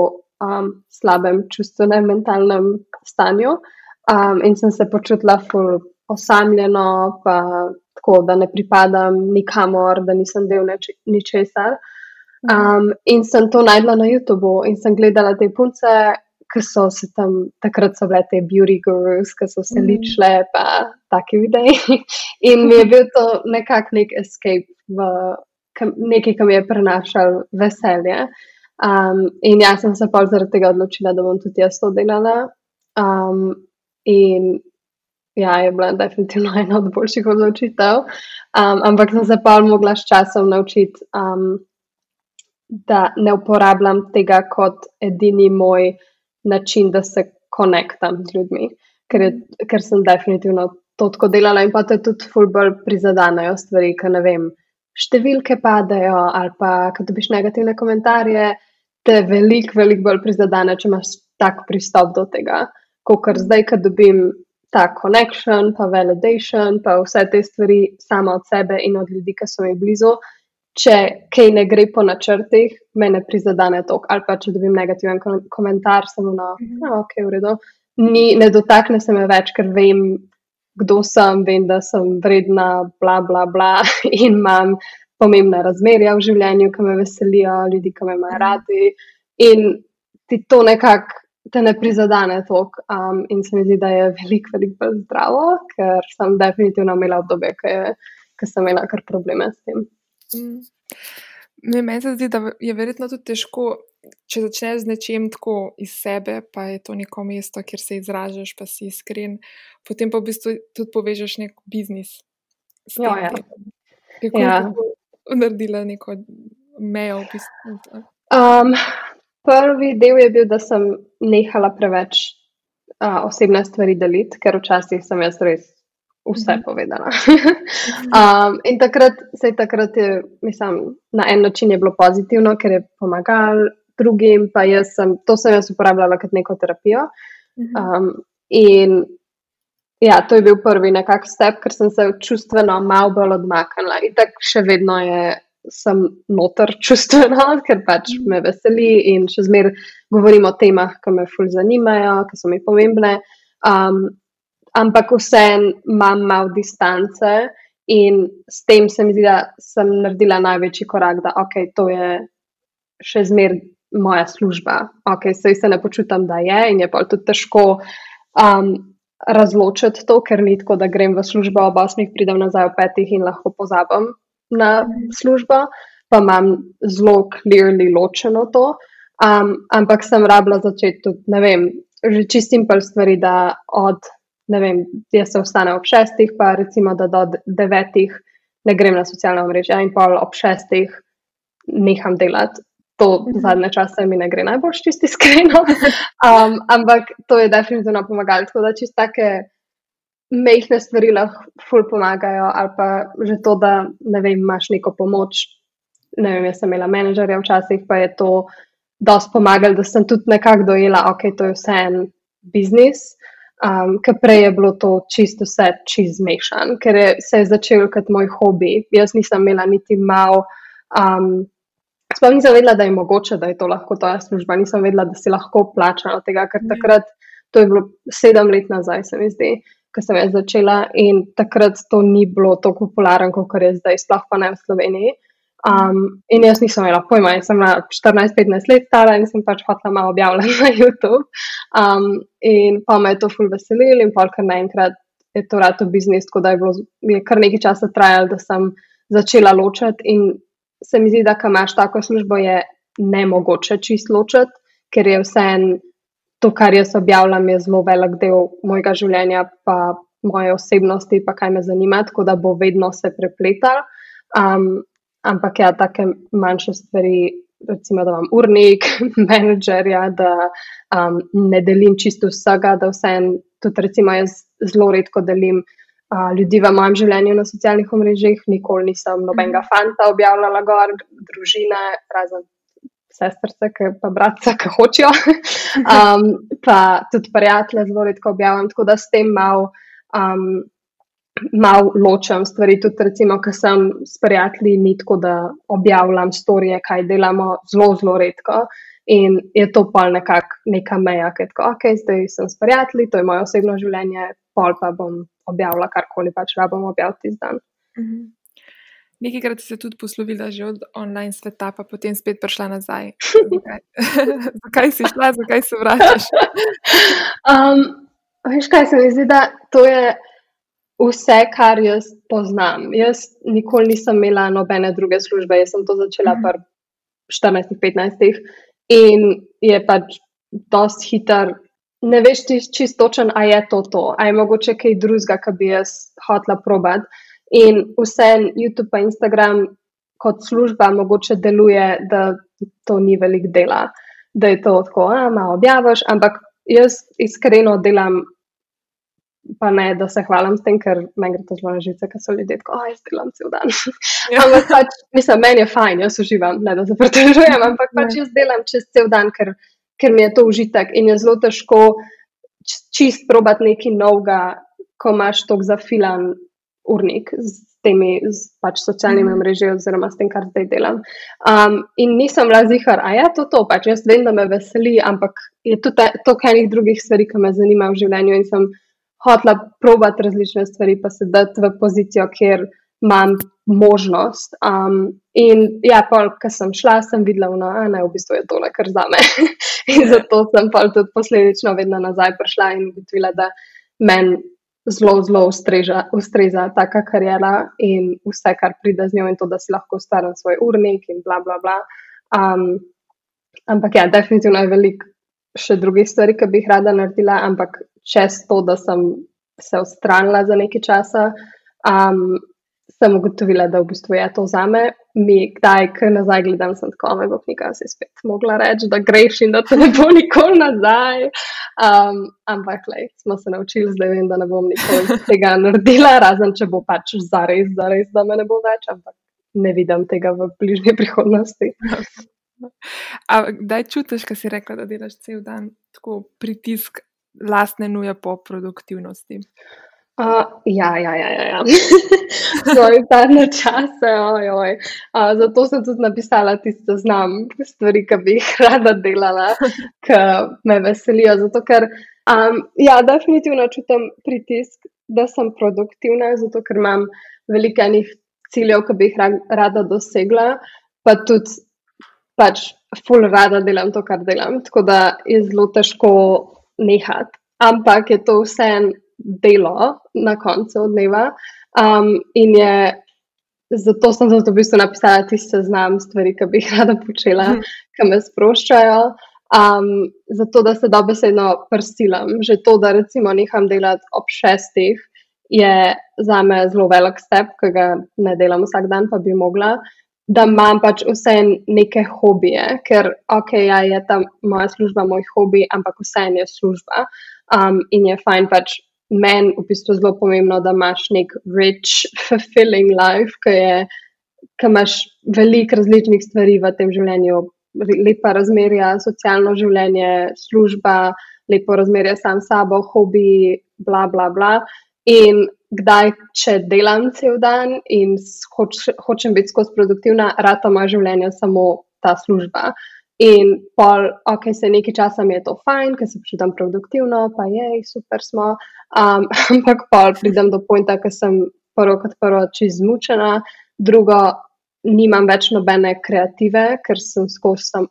um, slabem čustvenem, mentalnem stanju um, in sem se počutila ful osamljeno, pa tako, da ne pripadam nikamor, da nisem del ničesar. Um, in sem to najdla na YouTubu in sem gledala te punce, ki so se tam, takrat so bile te beauty gurus, ki so se mm. ličile, pa taki videi. In mi je bil to nekak nek escape, v, nekaj, ki mi je prenašal veselje. Um, in jaz sem se pa zaradi tega odločila, da bom tudi jaz to delala. Um, in ja, je bila definitivno ena od boljših odločitev. Um, ampak sem se pa mogla s časom naučiti, um, da ne uporabljam tega kot edini moj način, da se konektam z ljudmi, ker, je, ker sem definitivno to tako delala in pa te tudi fulbol prizadanejo stvari, ki ne vem, številke padajo ali pa, ko dobiš negativne komentarje, te veliko, veliko bolj prizadane, če imaš tak pristop do tega. Kot zdaj, ko dobim ta connection, pa validation, pa vse te stvari sama od sebe in od ljudi, ki so mi blizu če kaj ne gre po načrtih, me ne prizadene to. Ali pa če dobim negativen komentar, sem na mm -hmm. no, ok, v redu. Ni, ne dotakne se me več, ker vem, kdo sem, vem, da sem vredna, bla, bla, bla, in imam pomembna razmerja v življenju, ki me veselijo, ljudi, ki me imajo mhm. radi. In ti to nekako. Te ne prizadene toliko, um, in se mi zdi, da je veliko, veliko bolj zdravo, ker sem definitivno imela obdobje, ki sem imela kar probleme s tem. Mm. Ne, meni se zdi, da je verjetno tudi težko, če začneš z nečem tako iz sebe, pa je to neko mesto, kjer se izražaš, pa si iskren, potem pa v bistvu tudi povežeš nek biznis. Ja, ja. Kako ja. je naredila neko mejo? V bistvu? um, prvi del je bil, da sem nehala preveč uh, osebne stvari deliti, ker včasih sem jaz res vse mhm. povedala. um, in takrat se je takrat, je, mislim, na en način je bilo pozitivno, ker je pomagal drugim, pa jaz sem to sem jaz uporabljala kot neko terapijo. Mhm. Um, in ja, to je bil prvi nekak step, ker sem se čustveno malo bolj odmaknila in tako še vedno je. Sem noter čustveno, ker pač mhm. me veseli in še zmeraj govorim o temah, ki me fulj zanimajo, ki so mi pomembne. Um, ampak vseeno imam malo distance in s tem se mi zdi, da sem naredila največji korak, da ok, to je še zmeraj moja služba. Ok, sej se ne počutam, da je in je pa tudi težko. Um, Razločiti to, ker ni tako, da grem v službo ob 8, pridem nazaj ob 5 in lahko pozabim na službo, pa imam zelo clearly ločeno to. Um, ampak sem rabila začeti tudi, ne vem, že čistim pa stvari, da od, ne vem, jaz se vstane ob šestih, pa recimo, da do devetih ne grem na socialna mreža in pol ob šestih neham delati. To mhm. zadnje čase mi ne gre najbolj čisti iskreno, um, ampak to je definitivno pomagalo. Tako da čisto take mehke stvari lahko ful pomagajo, ali pa že to, da ne vem, imaš neko pomoč. Ne vem, jaz sem imela menedžerja včasih, pa je to dosti pomagalo, da sem tudi nekako dojela, ok, to je vse en biznis. Um, ker prej je bilo to čisto vse čez mešan, ker je, se je začel kot moj hobi. Jaz nisem imela niti mal. Um, Sploh nisem vedela, da je mogoče, da je to lahko ta služba. Nisem vedela, da si lahko plačala od tega, ker takrat, to je bilo sedem let nazaj, se mi zdi, ko sem jaz začela in takrat to ni bilo tako popularno, kot je zdaj, sploh pa ne v Sloveniji. Um, in jaz nisem imela pojma, jaz sem 14-15 let stara in sem pač hotela malo objavljati na YouTube. Um, in pa me je to ful veselilo, in pa kar naenkrat je to rado biznis, tako da je bilo je kar nekaj časa trajalo, da sem začela ločati. In se mi zdi, da kam imaš tako službo, je ne mogoče čist ločati, ker je vse en to, kar jaz objavljam, je zelo velik del mojega življenja, pa moje osebnosti, pa kaj me zanima, tako da bo vedno se prepletal. Um, Ampak ja, take manjše stvari, recimo, da imam urnik, menedžerja, da um, ne delim čisto vsega, da vse en, tudi recimo jaz zelo redko delim uh, ljudi v mojem življenju na socialnih omrežjih, nikoli nisem nobenega mhm. fanta objavljala gor, družine, razen sestrce, ki pa bratca, ki hočejo. Um, pa tudi prijatelje zelo redko objavljam, tako da s tem mal. Um, malo ločem stvari. Tudi, recimo, ko sem s prijatelji, ni tako, da objavljam storije, kaj delamo, zelo, zelo redko. In je to pa nekako neka meja, ki je tako, ok, zdaj sem s prijatelji, to je moje osebno življenje, pol pa bom objavila karkoli pač rabim objaviti zdaj. Mhm. Nekajkrat si se tudi poslovila že od online sveta, pa potem spet prišla nazaj. Zakaj, zakaj si šla, zakaj se vračaš? um, veš kaj se mi zdi, da to je vse, kar jaz poznam. Jaz nikoli nisem imela nobene druge službe, jaz sem to začela mhm. pri 14-15 in je pač dosti hiter. Ne veš, čisto točen, a je to to, a je mogoče kaj drugega, kar bi jaz hotela probati. In vse YouTube in Instagram kot služba mogoče deluje, da to ni velik dela, da je to tako, a malo objaviš, ampak jaz iskreno delam pa ne, da se hvalim s tem, ker meni gre to zelo na živce, ker so ljudje tako, oj, delam cel dan. Ja. ampak pač, mislim, meni je fajn, jaz uživam, ne da se pretežujem, ampak pač ja. jaz delam čez cel dan, ker, ker mi je to užitek in je zelo težko čist probati nekaj novega, ko imaš tok zafilan urnik. S temi z, pač, socialnimi mm. mreži, oziroma s tem, kar zdaj delam. Um, in nisem razihar, a ja, to, to pač jaz vem, da me veseli, ampak je tudi toliko enih drugih stvari, ki me zanimajo v življenju. In sem hotla probati različne stvari, pa se dati v pozicijo, kjer imam možnost. Um, in ja, pol, ko sem šla, sem videla, no, je v bistvu tole kar za me. in zato sem pa tudi posledično vedno nazaj prišla in ugotovila, da meni zelo, zelo ustreza, ustreza taka karijera in vse, kar pride z njo, in to, da si lahko ustvarjam svoj urnik in bla, bla, bla. Um, ampak ja, definitivno je veliko še drugih stvari, ki bi jih rada naredila, ampak čez to, da sem se odstranila za nekaj časa, um, sem ugotovila, da v bistvu je to za me. Mi, kdaj, ko nazaj gledam, sem tako, me bo knjiga si spet mogla reči, da greš in da te ne bo nikoli nazaj. Um, ampak, le, smo se naučili, zdaj vem, da ne bom nikoli tega naredila, razen če bo pač zares, zares, da me ne bo več, ampak ne vidim tega v bližnji prihodnosti. Kdaj čutiš, ko si rekla, da delaš cel dan tako pritisk lastne nuje po produktivnosti. Uh, ja, ja, ja, ja. ja. Zgoraj zadnje čase, oj, oj. Uh, zato sem tudi napisala tiste znam stvari, ki bi jih rada delala, ki me veselijo. Zato, ker um, ja, definitivno čutim pritisk, da sem produktivna, zato ker imam veliko enih ciljev, ki bi jih rada dosegla, pa tudi pač full rada delam to, kar delam. Tako da je zelo težko nehati, ampak je to vse en delo na koncu dneva. Um, in je zato sem zato v bistvu napisala tisti seznam stvari, ki bi jih rada počela, mm. ki me sproščajo. Um, zato, da se dobesedno prsilam. Že to, da recimo neham delati ob šestih, je za me zelo velik step, ki ga ne delam vsak dan, pa bi mogla. Da imam pač vse neke hobije, ker ok, ja, je ta moja služba moj hobi, ampak vse je služba. Um, in je fajn pač meni v bistvu zelo pomembno, da imaš nek rich, fulfilling life, ki je ki imaš veliko različnih stvari v tem življenju, lepa razmerja, socialno življenje, služba, lepo razmerje sam s sabo, hobi, bla, bla, bla. In kdaj, če delam cel dan in hoč, hočem biti skozi produktivna, rata moja življenja samo ta služba. In pol, ok, se nekaj časa mi je to fajn, ker se počutim produktivno, pa je, super smo. Um, ampak pol pridem do pointa, ker sem prvo kot prvo čez zmučena, drugo, nimam več nobene kreative, ker sem skozi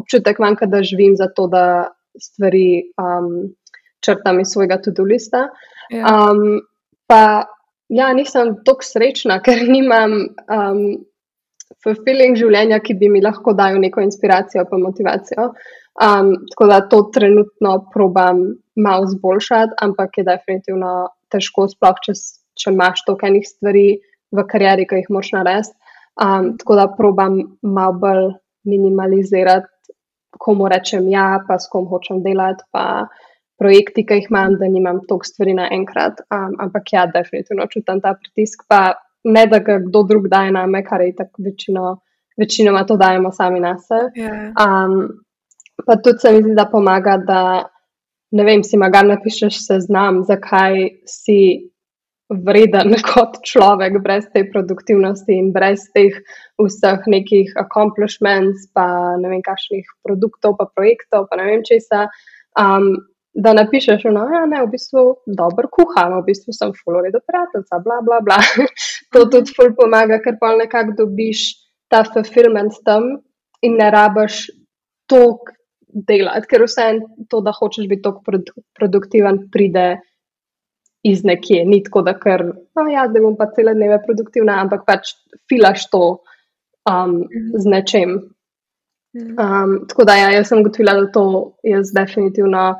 občutek manjka, da živim za to, da stvari um, črtam iz svojega tudi lista. Ja. Um, pa ja, nisem tako srečna, ker nimam um, fulfilling življenja, ki bi mi lahko dal neko inspiracijo in motivacijo. Um, tako da to trenutno probam malo zboljšati, ampak je definitivno težko, sploh če, če imaš toliko enih stvari v karieri, ki jih moraš narediti. Um, tako da probam malo bolj minimalizirati, komu rečem ja, pa s kom hočem delati, pa projekti, ki jih imam, da nimam toliko stvari naenkrat. Um, ampak ja, definitivno čutim ta pritisk, pa ne da ga kdo drug daje na me, kar je tako večino, večinoma to dajemo sami na sebe. Um, pa tudi se mi zdi, da pomaga, da ne vem, si magar napišeš seznam, zakaj si vreden kot človek, brez te produktivnosti in brez teh vseh nekih accomplishments, pa ne vem, kakšnih produktov, pa projektov, pa ne vem česa. Um, da napišeš, no, ja, ne, v bistvu dobro kuham, v bistvu sem fulori do prijatelja, bla, bla, bla. to tudi ful pomaga, ker pa nekako dobiš ta fulfillment tam in ne rabaš tok delati, ker vse to, da hočeš biti tok produktiven, pride iz nekje, ni tako, da kar, no, ja, zdaj bom pa cele dneve produktivna, ampak pač filaš to um, z nečem. Mhm. Um, tako da, ja, jaz sem gotovila, da to jaz definitivno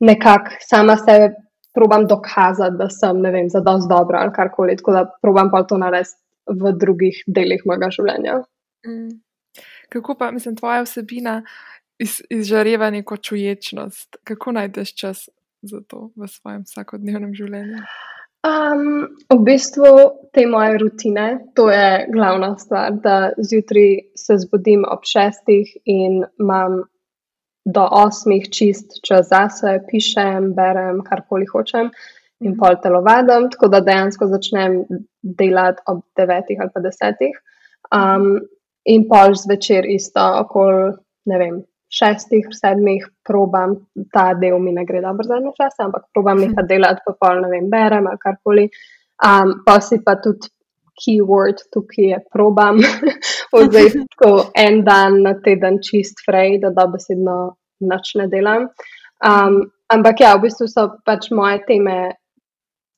nekako sama sebe probam dokazati, da sem, ne vem, za dosti dobra ali karkoli, tako da probam pa to narediti v drugih delih mojega življenja. Mm. Kako pa, mislim, tvoja vsebina iz, izžareva neko čuječnost? Kako najdeš čas za to v svojem vsakodnevnem življenju? Um, v bistvu te moje rutine, to je glavna stvar, da zjutraj se zbudim ob šestih in imam do osmih čist čas zase, pišem, berem, karkoli hočem in mhm. pol telovadim, tako da dejansko začnem delati ob devetih ali pa desetih. Um, in pol zvečer isto, okoli, ne vem, šestih, sedmih probam, ta del mi ne gre dobro zadnje čase, ampak probam nekaj delati, pa pol ne vem, berem ali karkoli. Um, pa si pa tudi keyword tukaj je probam, oziroma tako en dan na teden čist frej, da dobesedno noč ne delam. Um, ampak ja, v bistvu so pač moje teme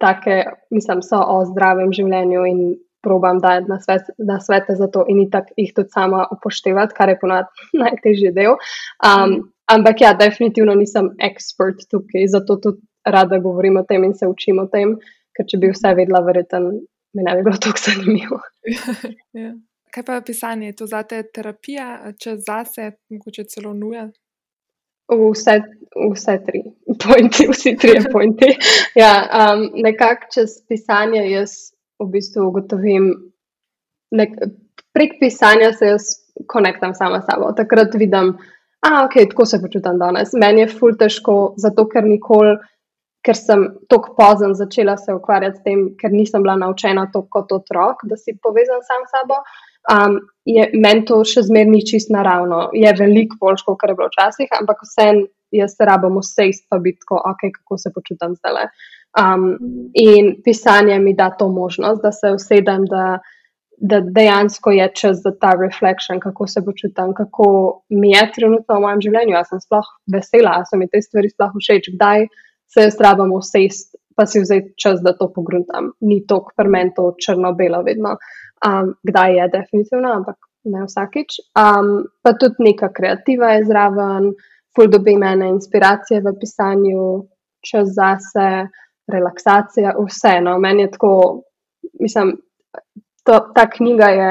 take, mislim, so o zdravem življenju in probam dajati na, svet, na svete za to in tako jih tudi sama upoštevati, kar je ponovadi najtežji del. Um, ampak ja, definitivno nisem ekspert tukaj, zato tudi rada govorim o tem in se učim o tem, ker če bi vse vedela, verjetno mi ne bi bilo tako zanimivo. ja. Kaj pa pisanje, je to za te terapija, če zase, mogoče celo nuja? Vse, vse tri, pointi, vsi tri pointi. Ja, um, nekako čez pisanje jaz v bistvu ugotovim, nek, prek pisanja se jaz konektam sama s sabo. Takrat vidim, da okay, tako se počutim danes. Meni je ful težko, zato ker nikoli, ker sem tako pozen začela se ukvarjati s tem, ker nisem bila naučena to kot otrok, da si povezan sam s sabo. Um, je meni to še zmeraj ni čist naravno. Je veliko bolj, kot je bilo včasih, ampak vseeno jaz se rabim vse isto, pa biti tako, okay, kako se počutim zdaj. Um, in pisanje mi da to možnost, da se usedem, da, da dejansko je čas za ta reflection, kako se počutim, kako mi je trenutno v mojem življenju. Jaz sem sploh vesela, da so mi te stvari sploh všeč, kdaj se jaz rabim usest, pa si vzeti čas, da to pogruntam. Ni to, kar meni to črno-belo vedno, um, kdaj je definitivno, ampak ne vsakič. Um, pa tudi neka kreativa je zraven, ful dobi mene inspiracije v pisanju, čas zase, relaksacija, vseeno. Meni je tako, mislim, to, ta knjiga je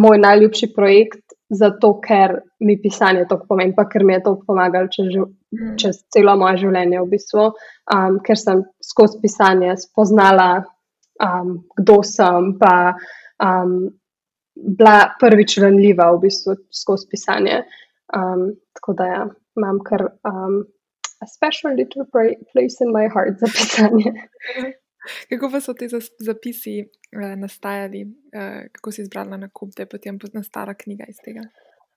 moj najljubši projekt, zato ker mi pisanje to pomeni, pa ker mi je to pomagalo čez, mm. čez celo moje življenje, v bistvu, um, ker sem skozi pisanje spoznala, um, kdo sem, pa um, bila prvič ranljiva v bistvu skozi pisanje. Um, tako da ja, imam kar um, a special little place in my heart za pisanje. Kako pa so ti zapisi uh, nastajali, uh, kako si izbrala na kup, da je potem nastala knjiga iz tega?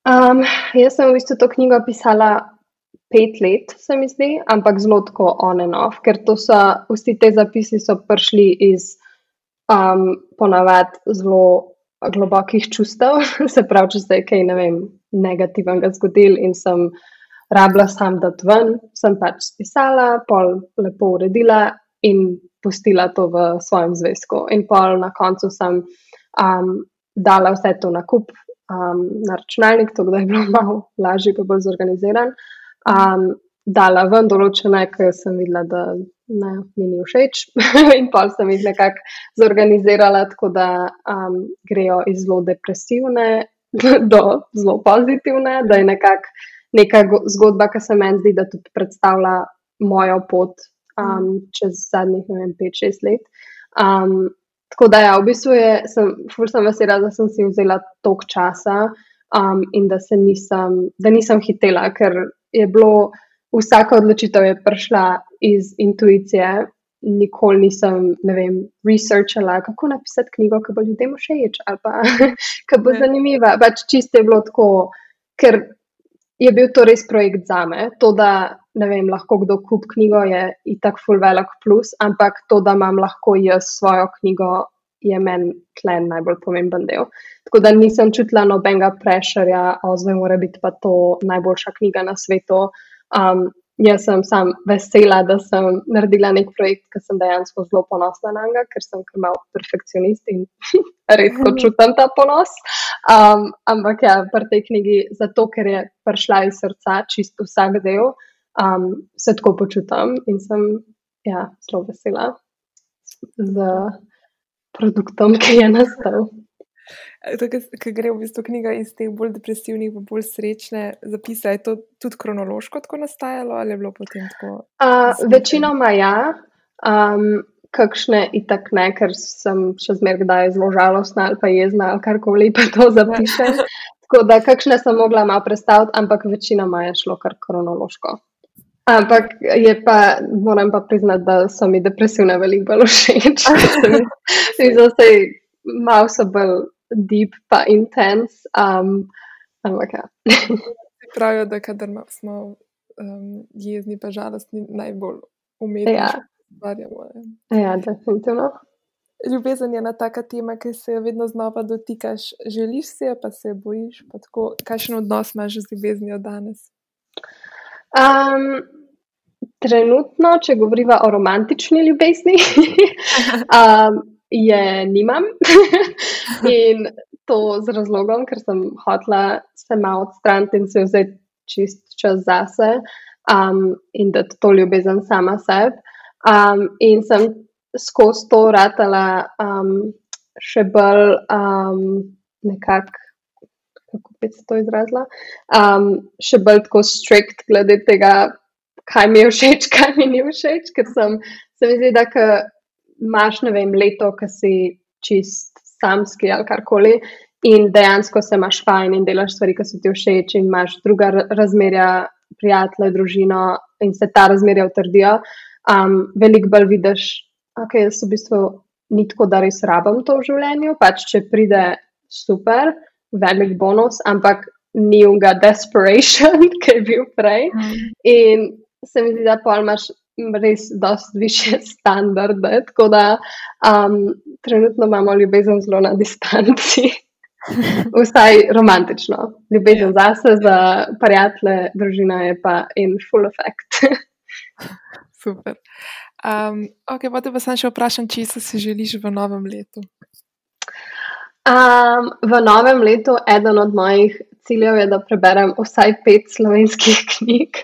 Um, jaz sem v bistvu to knjigo pisala pet let, se mi zdi, ampak zelo tako on and off, ker to so vsi te zapisi prišli iz um, ponavadi zelo globokih čustev, se pravi, če se je kaj ne vem, negativnega zgodil in sem rabila sam dati ven, sem pač spisala, pol lepo uredila in pustila to v svojem zvezku. In pol na koncu sem um, dala vse to na kup um, na računalnik, tako da je bilo malo lažje, pa bolj zorganiziran. Um, dala ven določene, ker sem videla, da ne, mi ni všeč. in pol sem jih nekako zorganizirala, tako da um, grejo iz zelo depresivne do zelo pozitivne, da je nekako neka zgodba, ki se meni zdi, da tudi predstavlja mojo pot um, čez zadnjih 5-6 let. Um, tako da, ja, v bistvu je, sem, sem vesela, da sem si vzela toliko časa um, in da, nisem, da nisem hitela, ker je bilo vsaka odločitev je prišla iz intuicije. Nikoli nisem, ne vem, researchala, kako napisati knjigo, ki bo ljudem všeč ali pa ki bo zanimiva. Pač čisto je bilo tako, ker je bil to res projekt za me. To, da ne vem, lahko kdo kup knjigo, je itak full velik plus, ampak to, da imam lahko jaz svojo knjigo, je meni tlen najbolj pomemben del. Tako da nisem čutila nobenega prešerja, oziroma mora biti pa to najboljša knjiga na svetu. Um, jaz sem sam vesela, da sem naredila nek projekt, ker sem dejansko zelo ponosna na njega, ker sem kar mal perfekcionist in redko čutim ta ponos. Um, ampak ja, pri tej knjigi, zato ker je prišla iz srca, čisto vsak del um, se tako počutim in sem ja, zelo vesela z produktom, ki je nastal. Ker gre v bistvu knjiga iz teh bolj depresivnih, bolj srečne zapise, je to tudi kronološko tako nastajalo ali je bilo potem tako? Uh, večinoma ja, um, kakšne itak ne, ker sem še zmeraj zelo žalostna ali pa jezna ali karkoli pa to zapišem. tako da kakšne sem mogla malo predstaviti, ampak večinoma je šlo kar kronološko. Ampak je pa, moram pa priznati, da so mi depresivne veliko bolj všeč. Mi smo se malo so bolj deep pa intense. Um, ampak ja. Pravijo, da kadar smo um, jezni pa žalostni, najbolj umetni. Ja. Ja, definitivno. Ljubezen je ena taka tema, ki se jo vedno znova dotikaš. Želiš se jo, pa se bojiš. Kakšen odnos imaš z ljubeznijo danes? Um, trenutno, če govorimo o romantični ljubezni, um, je nimam. in to z razlogom, ker sem hotela se malo odstraniti in se vzeti čist čas zase um, in da to ljubezen sama sebi. Um, in sem skozi to ratala um, še bolj um, nekako. Kako bi se to izrazila? Um, še bolj tako strikt glede tega, kaj mi je všeč, kaj mi ni všeč, ker sem, se mi zdi, da imaš, ne vem, leto, ki si čist samski ali karkoli in dejansko se imaš fajn in delaš stvari, ki so ti všeč in imaš druga razmerja, prijatelje, družino in se ta razmerja utrdijo. Um, veliko bolj vidiš, da okay, jaz v bistvu ni tako, da res rabim to v življenju, pač če pride super, velik bonus, ampak ni unga desperation, ki je bil prej. Mm. In se mi zdi, da pa imaš res dosti više standarde. Tako da um, trenutno imamo ljubezen zelo na distanci. Vsaj romantično. Ljubezen ja. zase, za prijatelje, družina je pa in full effect. Super. Um, ok, pa te pa sem še vprašam, če se želiš v novem letu. Um, v novem letu eden od mojih ciljev je, da preberem vsaj pet slovenskih knjig,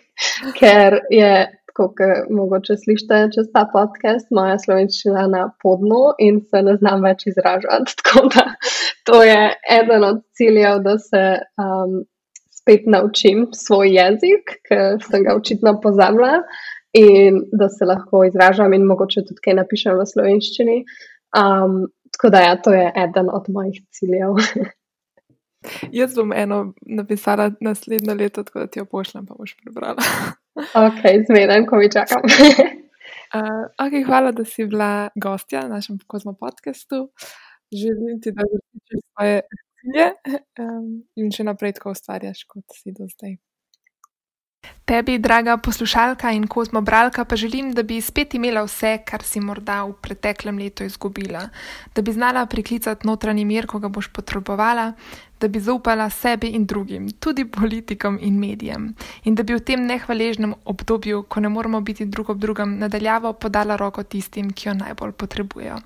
ker je, kot mogoče slišite čez ta podcast, moja slovenščina na podnu in se ne znam več izražati. Tako da to je eden od ciljev, da se um, spet naučim svoj jezik, ker sem ga očitno pozabila in da se lahko izražam in mogoče tudi kaj napišem v slovenščini. Um, tako da, ja, to je eden od mojih ciljev. Jaz bom eno napisala naslednjo leto, tako da ti jo pošljem, pa boš prebrala. ok, zmeden, ko mi čakam. uh, okay, hvala, da si bila gostja na našem Kozmo podkastu. Želim ti, da zaščitiš svoje cilje um, in še naprej tako ustvarjaš, kot si do zdaj. Tebi, draga poslušalka in kozmo bralka, pa želim, da bi spet imela vse, kar si morda v preteklem letu izgubila, da bi znala priklicati notranji mir, ko ga boš potrebovala, da bi zaupala sebi in drugim, tudi politikom in medijem, in da bi v tem nehvaležnem obdobju, ko ne moramo biti drug ob drugem, nadaljavo podala roko tistim, ki jo najbolj potrebujejo,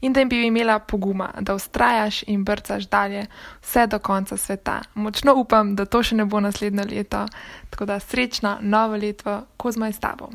in da bi imela poguma, da ustrajaš in brcaš dalje vse do konca sveta. Močno upam, da to še ne bo naslednje leto, tako da srečno novo leto, ko zmaj s tabo.